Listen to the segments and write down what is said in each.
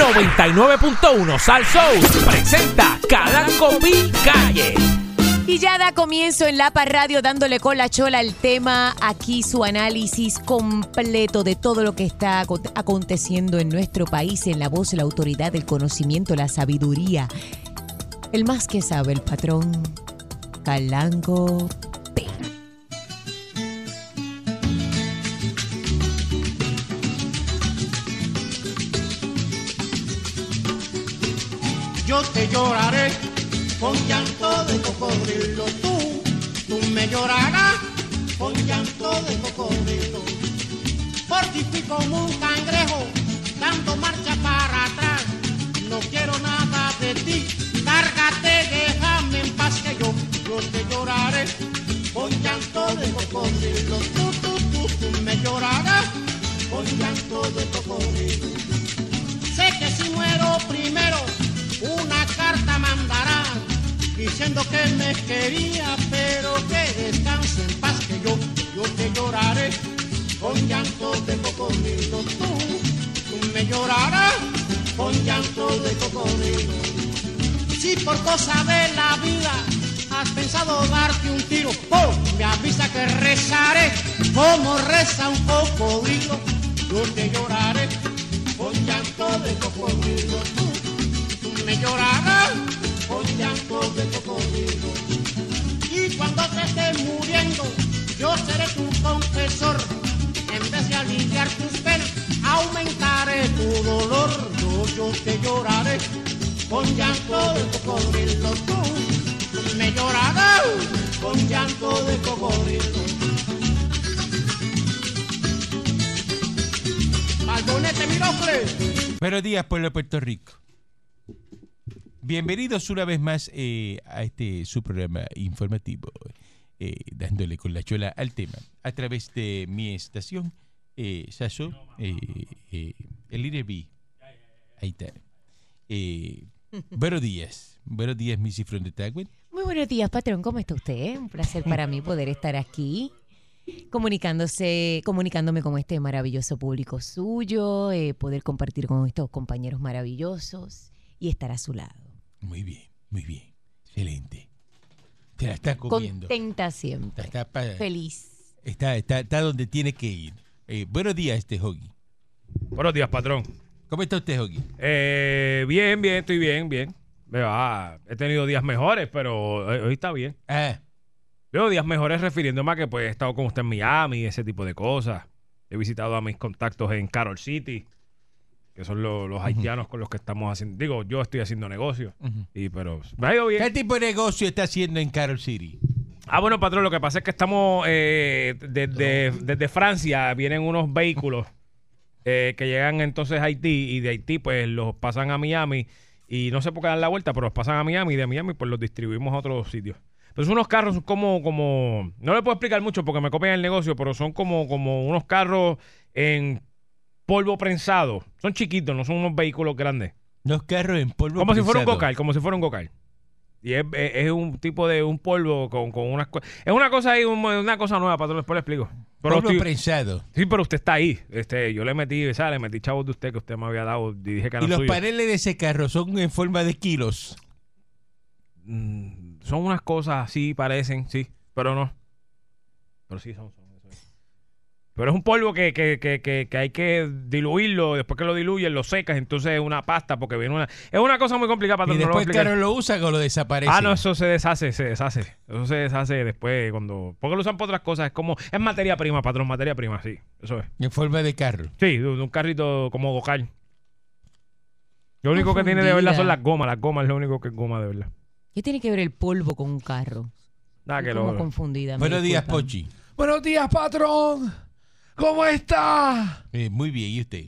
99.1 Sal Soul presenta Calanco Calle. Y ya da comienzo en Lapa Radio dándole con la chola al tema, aquí su análisis completo de todo lo que está aco- aconteciendo en nuestro país, en la voz, la autoridad, el conocimiento, la sabiduría. El más que sabe, el patrón Calanco te lloraré con llanto de cocodrilo. Tú, tú me llorarás con llanto de cocodrilo. Por ti fui como un cangrejo, dando marcha para atrás. No quiero nada de ti, cárgate, déjame quería, pero que descanse en paz que yo, yo te lloraré con llanto de cocodrilo. Tú, tú me llorarás con llanto de cocodrilo. Si por cosa de la vida has pensado darte un tiro, oh, me avisa que rezaré como reza un cocodrilo. Yo te lloraré con llanto de cocodrilo. Tú, tú me llorarás con llanto de cocodrilo. Cuando te estés muriendo, yo seré tu confesor. En vez de aliviar tus penas, aumentaré tu dolor. Yo, yo te lloraré con llanto de cocodrilo. Tú, me llorarás con llanto de cocodrilo. Balbonete, mirofle. Buenos días, pueblo de Puerto Rico. Bienvenidos una vez más eh, a este su programa informativo, eh, dándole con la chola al tema, a través de mi estación, eh, Saso, eh, el líder B. Ahí está. Buenos días, buenos días, Missy Tagwin. Muy buenos días, patrón. ¿Cómo está usted? Un placer para mí poder estar aquí, comunicándose, comunicándome con este maravilloso público suyo, poder compartir con estos compañeros maravillosos y estar a su lado. Muy bien, muy bien, excelente. Te la está comiendo. Contenta siempre. Está, Feliz. está, está, está donde tiene que ir. Eh, buenos días, este Hoggy. Buenos días, patrón. ¿Cómo está usted, Hoggy? Eh, bien, bien, estoy bien, bien. Me va, he tenido días mejores, pero hoy, hoy está bien. Ah, Veo días mejores refiriéndome a que pues, he estado con usted en Miami, ese tipo de cosas. He visitado a mis contactos en Carol City, que son lo- los haitianos con los que estamos haciendo. Digo, yo estoy haciendo negocios, y pero me ha ido bien. ¿Qué tipo de negocio está haciendo en Carol City? Ah, bueno, patrón, lo que pasa es que estamos eh, desde, desde Francia, vienen unos vehículos eh, que llegan entonces a Haití y de Haití pues los pasan a Miami y no sé por qué dan la vuelta, pero los pasan a Miami y de Miami pues los distribuimos a otros sitios. Pero son unos carros como, como, no le puedo explicar mucho porque me copian el negocio, pero son como, como unos carros en polvo prensado. Son chiquitos, no son unos vehículos grandes. Los carros en polvo Como si fuera un gocal, como si fuera un gocal. Y es, es- es un tipo de un polvo con, con unas cosas. Es una cosa ahí, un- una cosa nueva, patrón, después le explico. Pero Polvo estoy- prensado. sí, pero usted está ahí. Este, yo le metí, ¿sabes? Le metí chavos de usted que usted me había dado y dije que Y los suyo. paneles de ese carro son en forma de kilos. Mm, son unas cosas así, parecen, sí, pero no. Pero sí son. Pero es un polvo que, que, que, que, que hay que diluirlo, después que lo diluyes, lo secas, entonces es una pasta, porque viene una... Es una cosa muy complicada, y patrón, no lo voy a después carro lo usan o lo desaparecen. Ah, no, eso se deshace, se deshace. Eso se deshace después cuando... Porque lo usan para otras cosas. Es como... Es materia prima, patrón, materia prima, sí. Eso es. En forma de carro. Sí, de un carrito como gocal. Lo único que tiene de verdad son las gomas. Las gomas es lo único que es goma de verdad. ¿Qué tiene que ver el polvo con un carro? Nada que lo... confundida. Buenos días. Pochi. Buenos días, patrón. ¿Cómo está? Eh, muy bien, ¿y usted?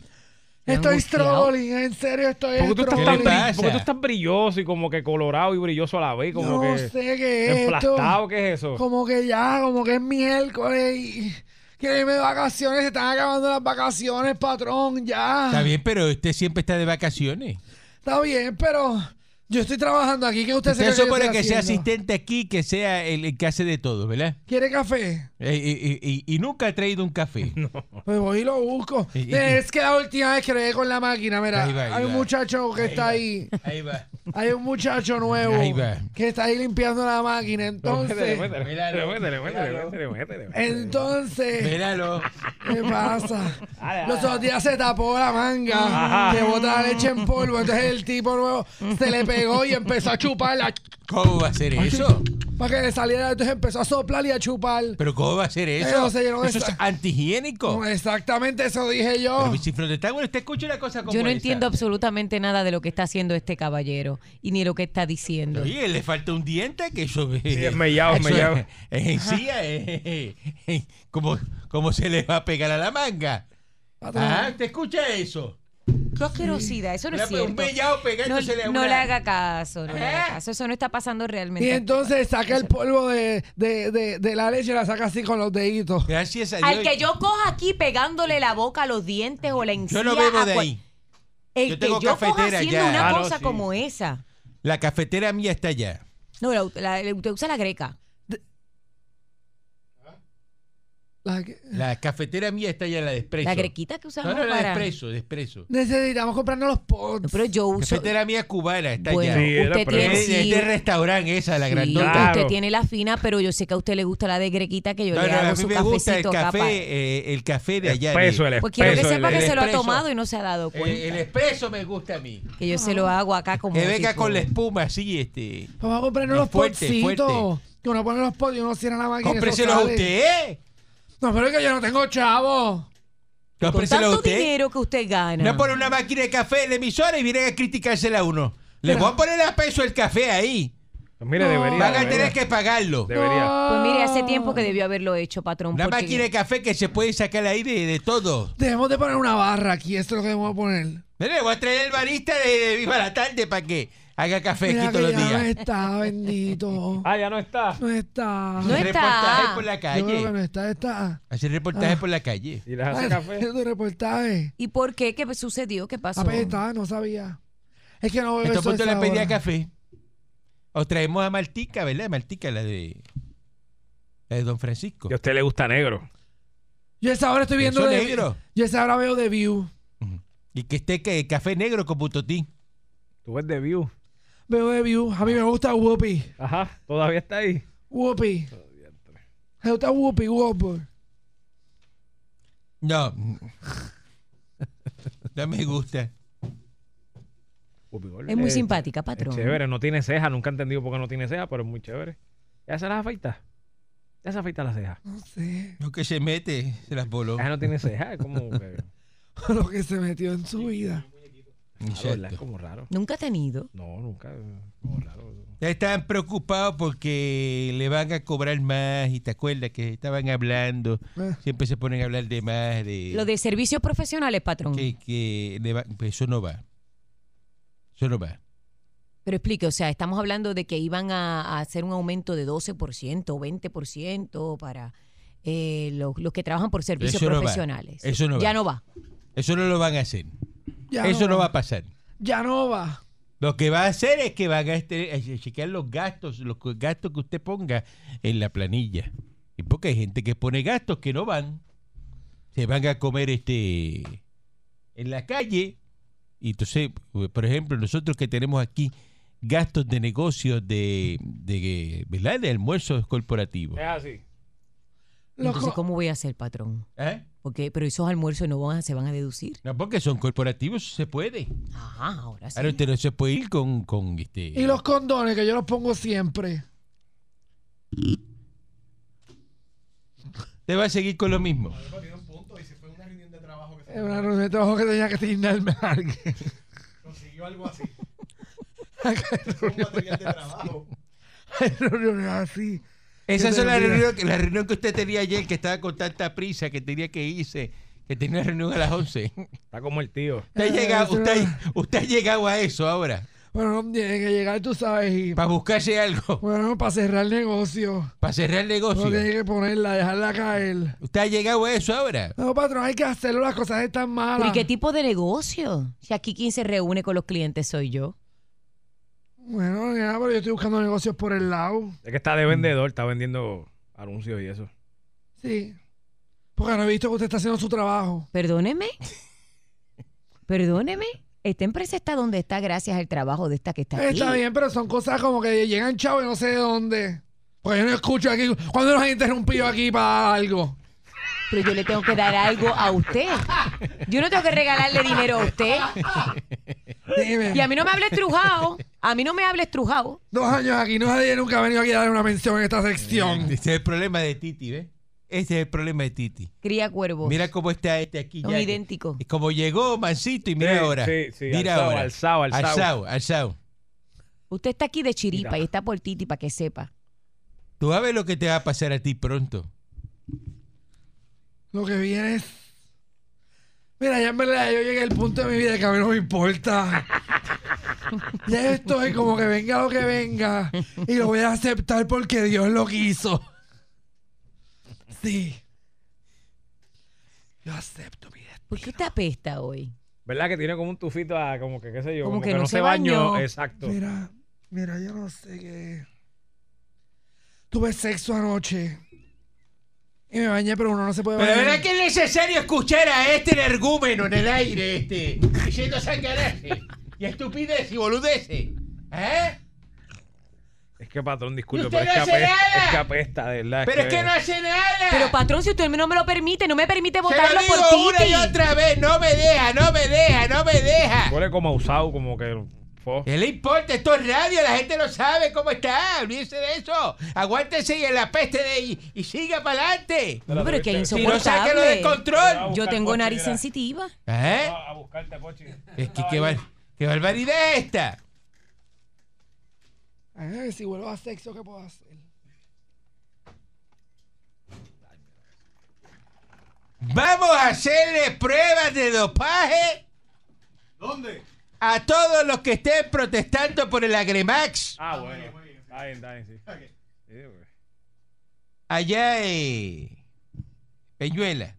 Estoy struggling, en serio estoy Porque tú, estás ¿Qué tan le bri- pasa? porque tú estás brilloso y como que colorado y brilloso a la vez. Como no que sé qué es emplastado. ¿Qué es eso? Como que ya, como que es miércoles y quiero irme de vacaciones. Se están acabando las vacaciones, patrón, ya. Está bien, pero usted siempre está de vacaciones. Está bien, pero Yo estoy trabajando aquí. ¿Qué usted, se Usted cree supone estoy que sea asistente aquí, que sea el, el que hace de todo, ¿verdad? ¿Quiere café? Eh, y, y- y- y nunca ha traído un café. Pues voy y lo busco. Y- y- es que la última vez que le con la máquina, mira, Ahí va, ahí hay un muchacho que está va. ahí. Ahí va. Hay un muchacho nuevo Ahí va. que está ahí limpiando la máquina. Entonces, Métele, Míralo, métele, métele, míralo. métele, métele. entonces, Míralo. ¿qué pasa? Los otros días se tapó la manga, Ajá. que bota la leche en polvo. Entonces el tipo nuevo se le pegó y empezó a chuparla ¿Cómo va a ser eso? Para que le saliera. Entonces empezó a soplar y a chupar. ¿Pero cómo va a ser eso? Pero se llenó de eso es antihigiénico. No, exactamente eso dije yo. Pero si Frontestán, usted escucha una cosa como Yo no esa. entiendo absolutamente nada de lo que está haciendo este caballero y ni lo que está diciendo. Oye, le falta un diente que eso es mellado, eso mellado. Es, es encía, es- es- ¿cómo, ¿Cómo se le va a pegar a la manga? Patrón. Ah, ¿te escucha eso? Qué asquerosidad, eso no es Una- un cierto. mellado No, pegándosele a no una- le haga caso, no le haga ¿Eh? caso. Eso no está pasando Y realmente. entonces saca el polvo de, de, de, de la leche y la saca así con los deditos. Gracias a Dios. Al que yo coja aquí pegándole la boca a los dientes o la encía. Yo no bebo a de ahí. El Yo que tengo yo coja cafetera haciendo ya. una Ah, no, cosa sí. como esa. La cafetera mía está allá. No, la, la- usted usa la greca. La que- La cafetera mía está allá, la de expreso. La grequita que No, usamos no, la de para... expreso, de expreso. Necesitamos comprarnos los pods. No, pero yo uso... Cafetera mía cubana está Bueno, era usted tiene... Es de sí, este restaurante esa, la sí, grandota. Claro. usted tiene la fina, pero yo sé que a usted le gusta la de grequita que yo No, le no, hago a mí su me gusta el cafecito acá café, para- eh, el café de allá. Espeso, de- el Pues quiero que espeso, sepa el- que el se lo ha tomado y no se ha dado Eh, cuenta. el expreso me gusta a mí. que yo se lo hago acá como... Que venga con la espuma así, este. Vamos a comprarnos los fuerte. Que uno pone los pods y uno cierra la máquina. Cómpreselos a usted, ¿eh? No, pero es que yo no tengo chavo. Con Cómpreselos a tanto usted. dinero que usted gana. No pone una máquina de café en la emisora y vienen a criticársela a uno. Le voy a poner a peso el café ahí. Pues mire, No. debería. Van a debería. tener que pagarlo. Debería. Pues mire, hace tiempo que debió haberlo hecho, patrón. Una porque- máquina de café que se puede sacar ahí de, de todo. Debemos de poner una barra aquí. Esto es lo que debemos poner. Mire, voy a traer el barista de, de Viva la Tarde para que haga café Mira aquí que todos los ya no días. está, bendito. Ah, ya no está. No está. No Hacer está. reportajes por la Yo creo que calle. no está, está. Hacer reportajes Ah. por la calle. Y les hace café. tu reportaje. ¿Y por qué? ¿Qué sucedió? ¿Qué pasó? Apesta, no sabía. Es que no A bebe punto esa le pedía café. O traemos a Martica, ¿verdad? Martica, la de. La de Don Francisco. Y a usted le gusta negro. Yo esa hora estoy viendo Eso de negro. Yo esa hora veo The View. Y que esté que, café negro con putotín. Tú ves de view. Veo The View. A mí me gusta Whoopi. Ajá, todavía está ahí. Whoopi. Me gusta Whoopi, Whoopi. No. No me gusta. Es muy simpática, patrón. Es chévere, no tiene ceja. Nunca he entendido por qué no tiene ceja, pero es muy chévere. ¿Ya se las afeita? Ya se afeita las cejas. No sé. Lo que se mete, se las voló. Ella no tiene ceja, es como. Lo que se metió en su vida. Nunca ha tenido. No, nunca. Como raro. Estaban preocupados porque le van a cobrar más y te acuerdas que estaban hablando, Eh. siempre se ponen a hablar de más, de, Lo de servicios profesionales, patrón. que, que le va- pues eso no va. Eso no va. Pero explique, o sea, estamos hablando de que iban a, a hacer un aumento de 12% o 20% para eh, los, los que trabajan por servicios Eso no va. profesionales. Eso no ya va. no va. Eso no lo van a hacer. Ya eso no va a pasar. Ya no va. Lo que va a hacer es que van a, este- a chequear los gastos, los gastos que usted ponga en la planilla. Y porque hay gente que pone gastos que no van. Se van a comer este en la calle. Y entonces, por ejemplo, nosotros que tenemos aquí gastos de negocios de, de, ¿verdad? de almuerzos corporativos. Es así. Entonces. ¿cómo voy a hacer, patrón? ¿Eh? Porque, pero esos almuerzos no van a, se van a deducir. No, porque son corporativos, se puede. Ajá, ahora sí. Ahora usted no se puede ir con, con este. Y los condones, que yo los pongo siempre. Usted va a seguir con lo mismo. Es una reunión de trabajo que tenía que turnarme a alguien. Consiguió algo así. Hay Un material de trabajo. reuniones así. Esa es la reunión, que- la reunión que usted tenía ayer, que estaba con tanta prisa, que tenía que irse, que tenía una reunión a las 11. Está como el tío. Usted, ha Eh, llegado, eso usted, no- usted ha llegado a eso ahora, Bueno, no tiene que llegar, tú sabes, y para buscarse algo, bueno, para cerrar el negocio. para cerrar el No negocio. tiene que ponerla, dejarla caer. Usted ha llegado a eso ahora. No, patrón, hay que hacerlo, las cosas están malas. ¿Pero y qué tipo de negocio? Si aquí quien se reúne con los clientes soy yo. Bueno, nada, pero yo estoy buscando negocios por el lado. Es que está de vendedor, está vendiendo anuncios y eso. Sí. Porque no he visto que usted está haciendo su trabajo. Perdóneme. Perdóneme. Esta empresa está donde está gracias al trabajo de esta que está aquí. Está bien, pero son cosas como que llegan chavos y no sé de dónde. Porque yo no escucho aquí. ¿Cuándo nos han interrumpido aquí para algo? Pero yo le tengo que dar algo a usted. Yo no tengo que regalarle dinero a usted. Dime. Y a mí no me hable estrujado. A mí no me hable estrujado. Dos años aquí. No nadie nunca ha venido aquí a dar una mención en esta sección. Ese es el problema de Titi, ¿ves? Ese es el problema de Titi. Cría cuervos. Mira cómo está este aquí Son ya. idénticos. Es Como llegó Mancito y mira Sí, ahora. sí, sí, mira alzado, ahora. alzado, alzado. Alzado, alzado. Usted está aquí de chiripa Mira. y está por Titi para que sepa. Tú vas a ver lo que te va a pasar a ti pronto. Lo que viene es. Mira, ya en verdad yo llegué al punto de mi vida que a mí no me importa. Ya yo estoy como que venga lo que venga. Y lo voy a aceptar porque Dios lo quiso. Sí. Yo acepto mi destino. ¿Por qué usted apesta hoy? ¿Verdad que tiene como un tufito a como que qué sé yo? Como que no se bañó. Exacto. Mira, mira, yo no sé qué. Tuve sexo anoche. Y me bañé, pero uno no se puede Pero bañar. ¿verdad que es necesario escuchar a este energúmeno en el aire, este, diciendo sangaraje y estupidez y boludeces? ¿Eh? Es que patrón, disculpe, Usted pero es, no que hace apesta, nada. es que apesta, de verdad. Pero es que no hace nada. Pero patrón, si usted no me lo permite, no me permite Se votarlo lo digo por una Titi. y otra vez, no me deja, no me deja, no me deja. Huele como usado, como que... ¿Qué le importa? Esto es radio, la gente no sabe cómo está. Olvídese de eso. Aguántese y en la peste de y, y siga para adelante. No, pero es que es Si no, sáquelo insoportable. control. Yo tengo nariz sensitiva. ¿Eh? A a buscarte, Pochi. Es que qué, bar- qué barbaridad es esta. Ay, si vuelvo a sexo, ¿qué puedo hacer? Vamos a hacerle pruebas de dopaje ¿Dónde? A todos los que estén protestando por el Agremax Ah, bueno. Está bien, está bien, sí. Allá en Peñuela.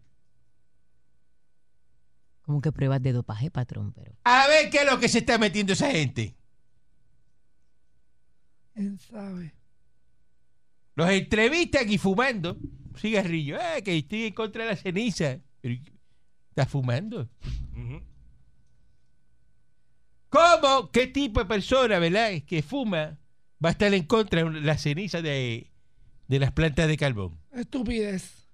Como que pruebas de dopaje, patrón, pero. A ver qué es lo que se está metiendo esa gente. ¿Quién sabe? Los entrevistan y fumando cigarrillo. Ah, que estoy en contra de la ceniza. Pero, ¿Estás fumando? Ujú. ¿Cómo? ¿Qué tipo de persona, verdad? Que fuma va a estar en contra de la ceniza de, de las plantas de carbón. Estupidez.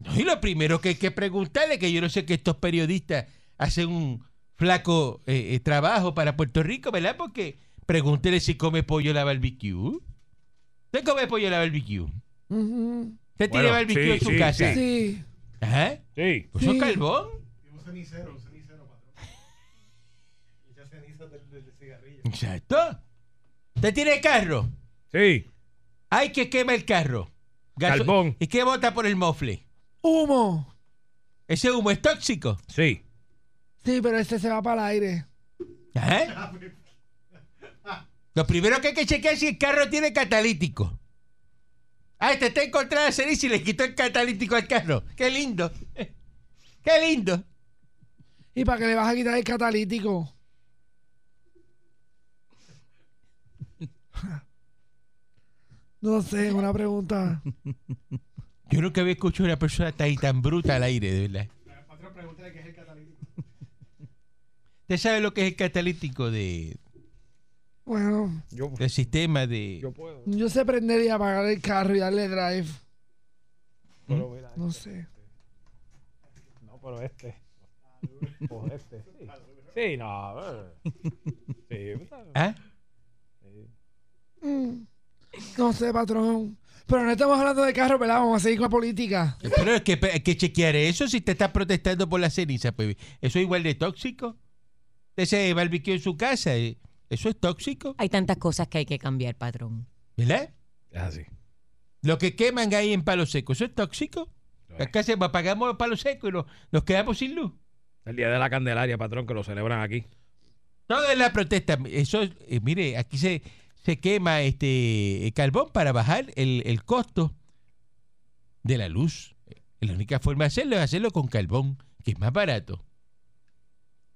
No, y lo primero que hay que preguntarle, que yo no sé que estos periodistas hacen un flaco eh, eh, trabajo para Puerto Rico, ¿verdad? Porque pregúntele si come pollo a la barbecue. ¿Usted come pollo a la barbecue? ¿Usted tiene Bueno, barbecue sí, en su sí, casa? Sí. Ajá. Sí. ¿Pues eso es Sí. carbón? Y un cenicero. Del, del cigarrillo. Exacto. ¿Usted tiene carro? Sí. Hay que quema el carro. Gaso- Carbón. ¿Y qué bota por el mofle? Humo. Ese humo es tóxico. Sí. Sí, pero este se va para el aire. Ajá. Lo primero que hay que chequear es si el carro tiene catalítico. Ah, este está encontrada la ceniza y le quitó el catalítico al carro. Qué lindo. Qué lindo. ¿Y para qué le vas a quitar el catalítico? No sé, una pregunta. Yo nunca había escuchado a una persona tan, tan bruta al aire, de verdad. Qué es el catalítico. ¿Usted sabe lo que es el catalítico de, Bueno, Yo, del sistema de... yo puedo. yo sé prender y apagar el carro y darle drive. Pero mira, No sé. no, pero este. O este. Sí, sí no. eh. Sí, pues, ¿Ah? sí. Mm. No sé, patrón. Pero no estamos hablando de carro, ¿verdad? Vamos a seguir con la política. Pero es que hay que chequear eso si te estás protestando por la ceniza. Pues, ¿Eso es igual de tóxico? Ese barbecue en su casa, eh, ¿eso es tóxico? Hay tantas cosas que hay que cambiar, patrón. ¿Verdad? Es así. Lo que queman ahí en palo seco, ¿eso es tóxico? Es. Acá se apagamos los palos secos y nos, nos quedamos sin luz. El día de la Candelaria, patrón, que lo celebran aquí. Todo es la protesta. Eso, es- eh, mire, aquí se, se quema este el carbón para bajar el, el costo de la luz. La única forma de hacerlo es hacerlo con carbón, que es más barato.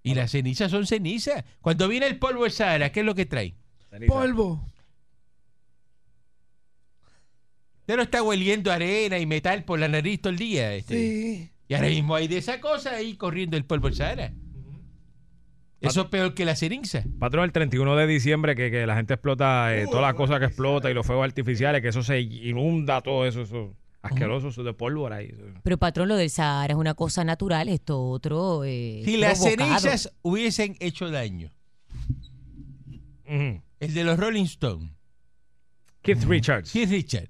Y las cenizas son cenizas. Cuando viene el polvo del Sahara, ¿qué es lo que trae? Ceniza. polvo. Usted no está hueliendo arena y metal por la nariz todo el día. Este. Sí. Y ahora mismo hay de esa cosa ahí corriendo el polvo del Sahara. Eso es peor que la ceniza. Patrón, el 31 de diciembre que, que la gente explota eh, todas las cosas que explota y los fuegos artificiales, que eso se inunda todo eso, eso asqueroso, eso de pólvora ahí. eso. Pero patrón, lo del Sahara es una cosa natural, esto otro. eh, Si las provocado. cenizas hubiesen hecho daño, Ujú. el de los Rolling Stones, Keith Richards. Keith Richard,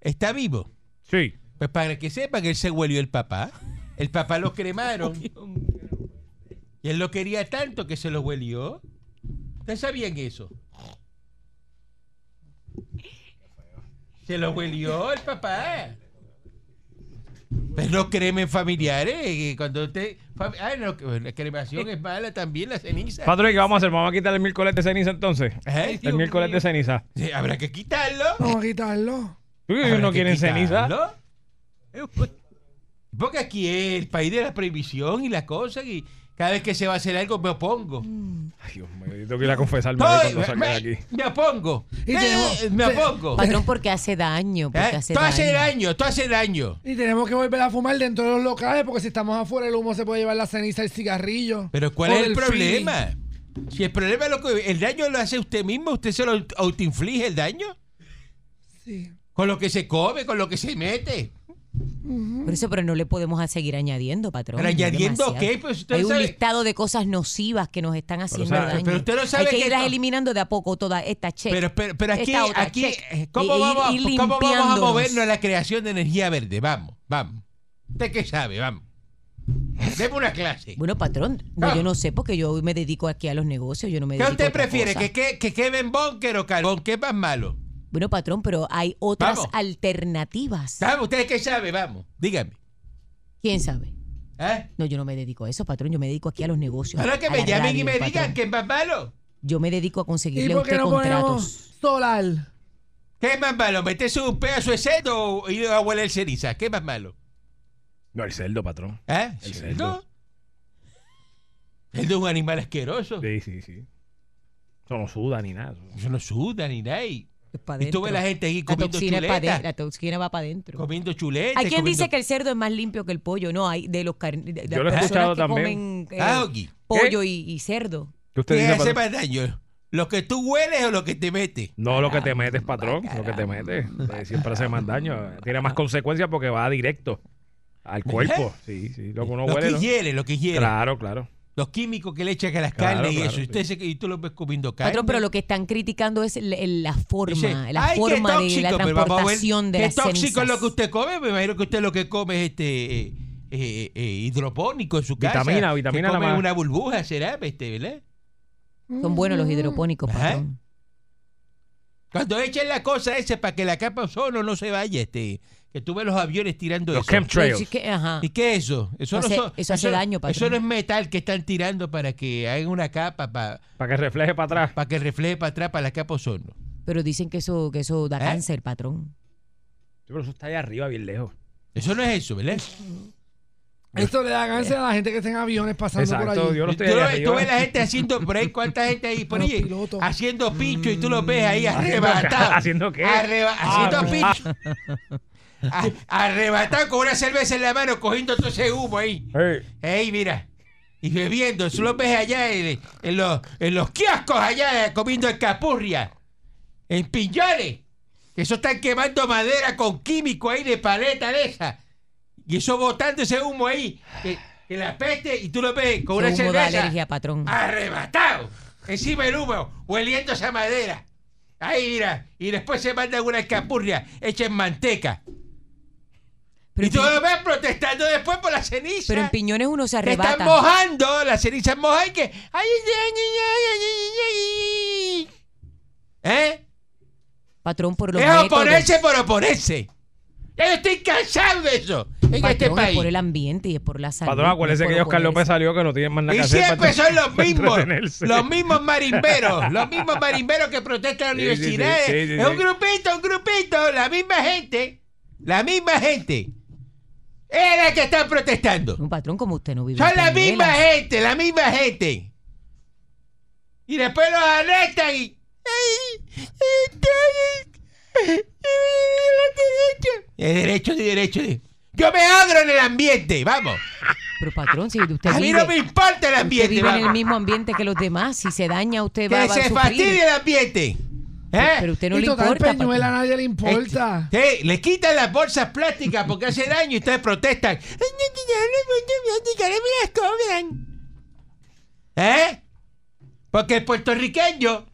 está vivo. Sí. Pues para que sepa que él se huelió el papá, el papá lo cremaron. Y él lo quería tanto que se lo huelió. ¿Ustedes sabían eso? Se lo huelió el papá. Pero no cremen familiares. que Cuando usted. fam- Ah, no, la cremación es mala también, la ceniza. Patrón, ¿y ¿qué vamos a hacer? ¿Vamos a quitar el miércoles de ceniza entonces? Ay, El miércoles de ceniza. Sí, Habrá que quitarlo. Vamos a quitarlo. Habrá ¿No quieren ceniza? Porque aquí es el país de la prohibición y la cosa. Y cada vez que se va a hacer algo me opongo. Ay, Dios mío, yo tengo que ir a confesarme cuando salga de me, aquí. me opongo. Y Eh, tenemos- me opongo. Patrón, porque hace daño. Porque ¿Eh? hace Tú haces daño. daño, tú haces daño. Y tenemos que volver a fumar dentro de los locales porque si estamos afuera el humo se puede llevar la ceniza, el cigarrillo. Pero ¿cuál O es el del problema? Si el problema es lo que el daño lo hace usted mismo, usted se lo autoinflige el daño feeling. Sí. con lo que se come, con lo que se mete. Por eso, pero no le podemos seguir añadiendo, patrón. ¿Pero añadiendo qué? Pues usted Hay un sabe- listado de cosas nocivas que nos están haciendo sabe- daño. pero usted no sabe Hay que que irlas esto- eliminando de a poco todas estas check. Pero, pero, pero aquí, esta otra, aquí check. eh, ¿cómo, vamos, a- y ¿cómo vamos a limpiándonos. movernos a la creación de energía verde? Vamos, vamos. ¿Usted qué sabe? Vamos. Deme una clase. Bueno, patrón, no, Ah. yo no sé porque yo me dedico aquí a los negocios, yo no me ¿Qué dedico usted prefiere? cosa. ¿Que, que, que quemen búnker o carbón? ¿Qué es más malo? Bueno, patrón, pero hay otras Vamos. alternativas. ¿Sabe usted qué sabe? Vamos, dígame. ¿Quién sabe? ¿Eh? No, yo no me dedico a eso, patrón, yo me dedico aquí a los negocios. Ahora que me la llamen y me patrón. digan que es más malo. Yo me dedico a ¿Y conseguirle a por qué usted no contratos. solar? ¿Qué es más malo? ¿Meterse un pedazo de cerdo o ir a hueler ceniza? ¿Qué es más malo? No, el cerdo, patrón. ¿Eh? El ¿Cerdo? ¿Cerdo es un animal asqueroso? Sí, sí, sí. Eso no suda ni nada. Eso no suda ni nada. Y, y tú ves la gente ahí La comiendo toxina, es pa' de- chuleta. la toxina va para adentro. Comiendo chuleta. Hay quien comiendo- dice que el cerdo es más limpio que el pollo. No, hay de los car- de, de Yo lo he escuchado que también. comen eh, Ah, Ogi. pollo y, y cerdo. ¿Qué usted ¿Qué dice, hace patrón? más daño? ¿Lo que tú hueles o lo que te metes? No lo que te metes, patrón. Lo que te metes. Eh, Siempre hace más daño. Tiene más consecuencias porque va directo al cuerpo. Sí, sí. Lo que uno lo huele. que ¿no? hiere, lo que hiere. Claro, claro. Los químicos que le echan a las Claro, carnes y eso. Y, usted se- y tú lo ves comiendo carne. Patrón, pero lo que están criticando es el- el- la forma, Dice, la "Ay, qué forma de tóxico", la transportación de ¿Qué las tóxico cenizas. es lo que usted come? Me imagino que usted lo que come es este eh, eh, eh, hidropónico en su casa. Vitamina, que vitamina come una burbuja, será, este, ¿verdad? Son buenos los hidropónicos, Ajá. patrón. Cuando echen la cosa esa para que la capa de ozono no se vaya, este, que tú ves los aviones tirando Los eso. chemtrails. Sí, que- ajá. ¿Y qué es eso? Eso, Eso no hace- son- eso hace daño, patrón. Eso no es metal que están tirando para que hagan una capa para Para que refleje para atrás. que refleje para atrás para la capa ozono. Pero dicen que eso, que eso da ¿Eh? cáncer, patrón. Sí, pero eso está allá arriba, bien lejos. Eso no es eso, ¿verdad? Esto le da cáncer a la gente que está en aviones pasando por allí. yo no Tú, estoy allá lo tú ves la gente haciendo por ahí, ¿cuánta gente ahí por ahí? Haciendo pincho y tú los ves ahí ¿Haciendo arrebatados. qué? ¿Haciendo qué? Arreba- Ah, haciendo no. pincho. Arrebatado con una cerveza en la mano, cogiendo todo ese humo ahí. Hey, Ey, mira. Y bebiendo. Tú los ves allá en, en los, en los kioscos allá comiendo escapurria. En piñones. Que eso están quemando madera con químico ahí de paleta de esa. Y eso botando ese humo ahí. Que, que la peste y tú lo ves con una humo cerveza. alergia, patrón. Arrebatado. Encima del humo. Hueliendo esa madera. Ahí mira. Y después se mandan una escapurria hecha en manteca. Pero, y tú lo ves protestando después por la ceniza. pero en piñones uno se Que están arrebata. mojando, las cenizas mojan y que. ay, ay, ay, ay, ay, ay, ay. ¿Eh? Patrón, por los Es oponerse por oponerse. Ya yo estoy cansado de eso en este Patrón, es país. por el ambiente y es por la salud. patrón, acuérdese es que Oscar López salió que no tienen más nada Y que hacer. siempre para- son los mismos, los mismos marimberos, los mismos marimberos que protestan en las Sí, sí, sí, universidades. sí, sí, es un grupito, un grupito, la misma gente, la misma gente. Es la que están protestando. Un patrón como usted no vive Son en la misma gente, la misma gente. Y después los arrestan y. ¡Ay, Es derecho de derecho de. Yo me agro en el ambiente, vamos. Pero patrón, si usted A mí vive, no me importa el usted ambiente. vive en el vamos. mismo ambiente que los demás, si se daña usted va, Que va a se sufrir. fastidie el ambiente. ¿Eh? Pero usted no y le total importa. Peñuela a nadie le importa. Le quitan las bolsas plásticas porque hace daño y ustedes protestan. ¿Eh? Porque el puertorriqueño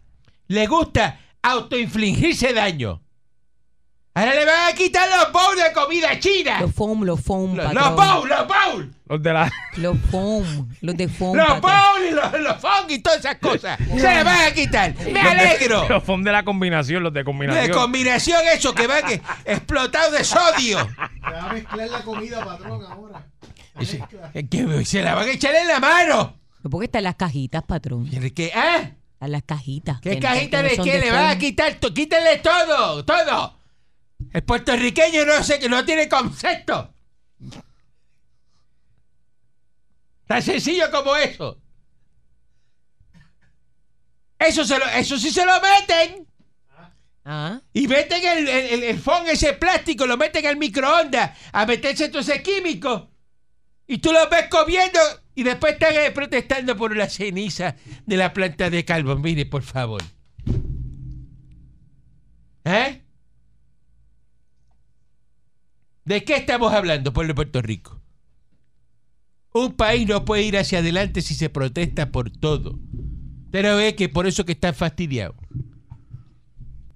le gusta autoinfligirse daño. Ahora le van a quitar los bowls de comida china. Los foam, los foam, Los, patrón. los bowls, los bowls. Los de la. Los foam, los de foam. Los bowls y los, los fong y todas esas cosas. Se las van a quitar. Me alegro. Los fondos de la combinación, los de De combinación. combinación eso que van que- explotados de sodio. Se va a mezclar la comida, patrón, ahora. Se, que se la van a echar en la mano. ¿Por qué están las cajitas, patrón? ¿Qué? ¿Ah? Están las cajitas. ¿Qué que- cajita que no de qué? Le van a foam. quitar, to- quítenle todo, todo. El puertorriqueño no sé que no tiene concepto. Tan sencillo como eso. Eso, se lo, eso sí se lo meten. Ah, Y meten el, el, el, el fond, ese plástico, lo meten al microondas a meterse todo ese químico. Y tú lo ves comiendo y después están eh, protestando por la ceniza de la planta de carbón. Mire, por favor. ¿Eh? ¿De qué estamos hablando, pueblo de Puerto Rico? Un país no puede ir hacia adelante si se protesta por todo. No ve que por eso que están fastidiados.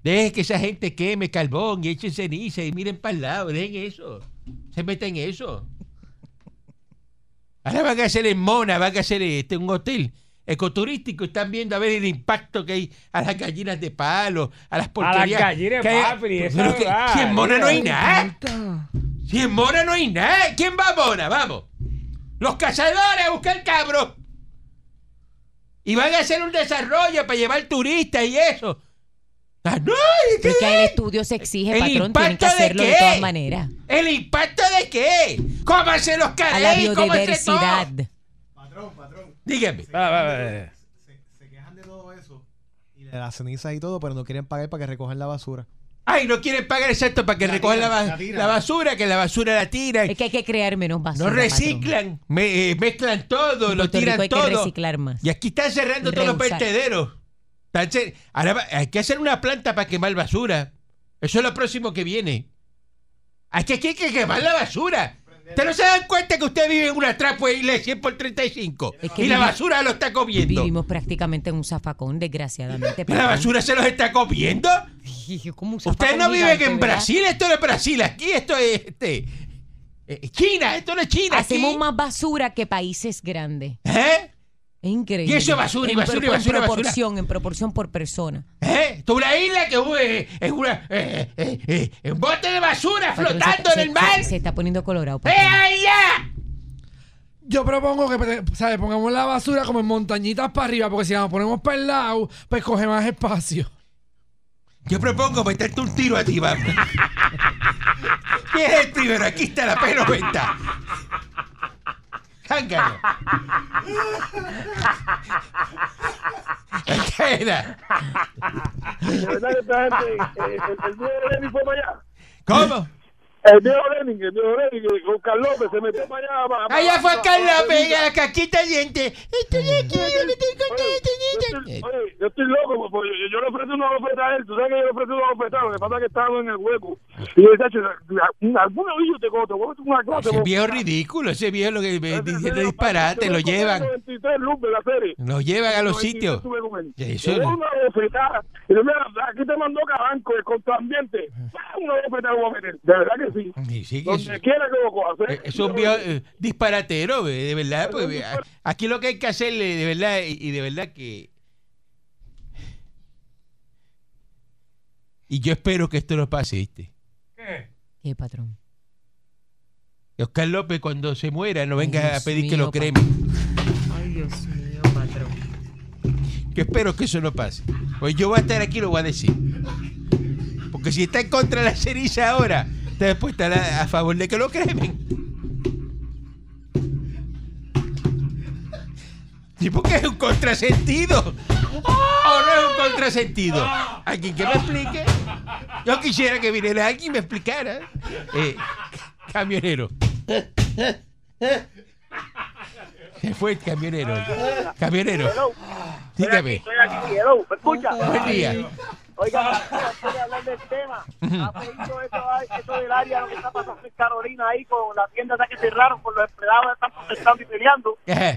Dejen que esa gente queme carbón y echen ceniza y miren para el lado. Dejen eso. Se meten en eso. Ahora van a hacer en Mona, van a hacer este, un hotel ecoturístico. Están viendo a ver el impacto que hay a las gallinas de palo, a las porquerías. gallinas, que hay- papi, esa Pero que- si en Mona no hay nada. Si en Mona no hay nada. ¿Quién va a Mona? Vamos. Los cazadores a buscar cabros. Y van a hacer un desarrollo para llevar turistas y eso. Ah, no, ¿y qué? es que el estudio se exige, ¿El patrón. Tienen que impacto de hacerlo de, todas maneras. ¿El impacto de qué? Cómanse los A la canales, cómanse todo. biodiversidad. Patrón, patrón. Dígame. Se, se quejan de todo eso. Y de las cenizas y todo, pero no quieren pagar para que recojan la basura. Ay, no quieren pagar exacto para que La recojan la, tiran, ba- la tiran. la basura, que la basura la tiran. Es que hay que crear menos basura. No reciclan, me- eh, mezclan todo, En lo Puerto tiran Rico hay que todo. reciclar más. Y aquí están cerrando todos los vertederos. Ahora hay que hacer una planta para quemar basura. Eso es lo próximo que viene. Que, aquí hay que quemar la basura. ¿Ustedes no se dan cuenta que usted vive en una trapo de 100 por 35? Es que y la basura lo está comiendo. Vivimos prácticamente en un zafacón, desgraciadamente. ¿La basura se los está comiendo? ¿Cómo un Ustedes zafacón no viven gigante, en verdad? Brasil, esto no es Brasil, aquí esto es este, eh, China, esto no es China. Hacemos aquí. más basura que países grandes. ¿Eh? Es increíble. Y eso es basura, y basura, y basura, En basura. proporción, en proporción por persona. ¿Eh? Esto es una isla que eh, es una eh, eh, eh, eh, un bote de basura Patrón, flotando se- en el mar. Se, se está poniendo colorado. ¡Eh, ya! Yo propongo que ¿sabes? pongamos la basura como en montañitas para arriba, porque si la ponemos para el lado, pues coge más espacio. Yo propongo meterte un tiro a ti. ¿Quién es el primero? Aquí está la P90. Cángalo. ¿Qué era? De verdad que esta gente, el, el viejo Lenin fue para allá. ¿Cómo? El viejo Lenin, el viejo Lenin, con Carlos López se metió para allá. Para, Allá fue Carlos la caquita diente. Estoy aquí, yo me estoy Oye, yo contento. estoy- Oye, yo estoy loco, porque yo, yo le ofrecí una oferta a él. Tú sabes que yo le ofrecí una oferta, lo que pasa es que estaba en el hueco. Y yo "Chacho, alguna vez yo te coto, vos una. Ese viejo ridículo, ese viejo lo que me diciendo disparate, lo llevan, 93 luz de la serie. lo llevan a los 93 sitios. Eso no. una bofetada. Y le digo, mira, aquí te mandó Cabanco, el contraambiente. Una bofetada voy a meter. De verdad que sí. Sí, Donde quiera que lo cojas. ¿eh? es un viejo eh, disparatero, eh, de verdad. pues, aquí lo que hay que hacerle, de verdad, y, y de verdad que... Y yo espero que esto no pase, ¿viste? ¿Qué? ¿Qué, patrón? Que Oscar López cuando se muera no venga a pedir que lo cremen. Ay, Dios mío, patrón. Que espero que eso no pase. Pues yo voy a estar aquí y lo voy a decir. Porque si está en contra de la ceniza ahora, usted después estará a favor de que lo cremen. Sí, porque es un contrasentido. ¿O no es un contrasentido? ¿Alguien que me explique? Yo quisiera que viniera alguien y me explicara. Eh, camionero. Se fue el camionero. Camionero. Dígame. Buen día. Oiga, antes de hablar del tema, ha pedido eso, eso del área, lo que está pasando en Carolina ahí con la tienda esa que cerraron, con los empleados que están protestando y peleando. Ajá.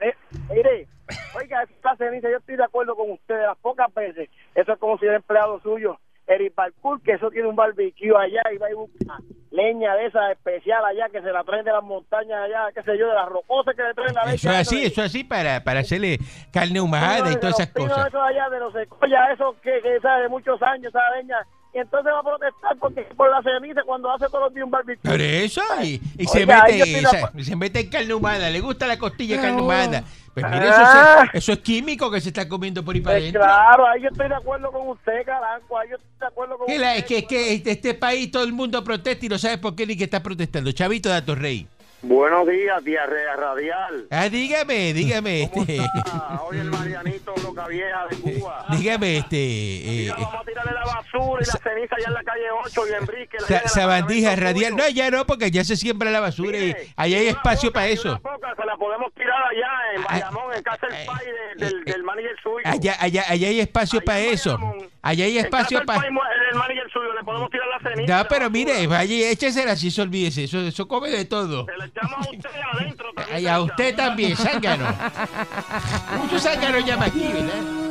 Eh, mire, oiga, esa ceniza, yo estoy de acuerdo con usted, las pocas veces, eso es como si el empleado suyo, Eric Balcour, que eso tiene un barbecue allá y va y busca leña de esa especial allá, que se la traen de las montañas allá, qué sé yo, de las rocosas que le traen la leche. Eso es así, eso es así para, para hacerle carne ahumada y todas esas cosas. Eso allá de los secoya, eso que, que sabe de muchos años, esa leña. Y entonces va a protestar porque por la ceniza cuando hace todos los días un barbecue. Por eso, y, y se, mete, de se, mete en carne humana, le gusta la costilla carne No. Pues mire, eso, Ah. se- eso es químico que se está comiendo por ahí para Pues adentro. claro, ahí yo estoy de acuerdo con usted, Caranco, ahí yo estoy de acuerdo con usted. la- es que, es que este, este país todo el mundo protesta y no sabe por qué ni que está protestando. Chavito de Atorrey. Buenos días, diarrea radial. Ah, dígame, dígame, este, Hoy el Marianito Loca Vieja de Cuba. dígame, este, eh, eh, vamos a tirarle la basura y la ceniza allá en la calle 8 y Enrique. la sabandija radial. No, ya no, porque ya se siembra la basura y Mire, ahí hay espacio poca, para y eso. Una poca se la podemos tirar allá en Ah, Bayamón, en casa del eh, pai de- del, eh, del manager suyo. Allá, allá, allá hay espacio Allá para eso. Bayamón, Allá hay espacio para... mu- del manager suyo le podemos tirar la ceniza. No, la pero mire, y échesela así, se olvídese. Eso, eso come de todo. Se le echamos a usted adentro. también Y a usted también, zángano. Mucho zángano llama aquí, ¿verdad?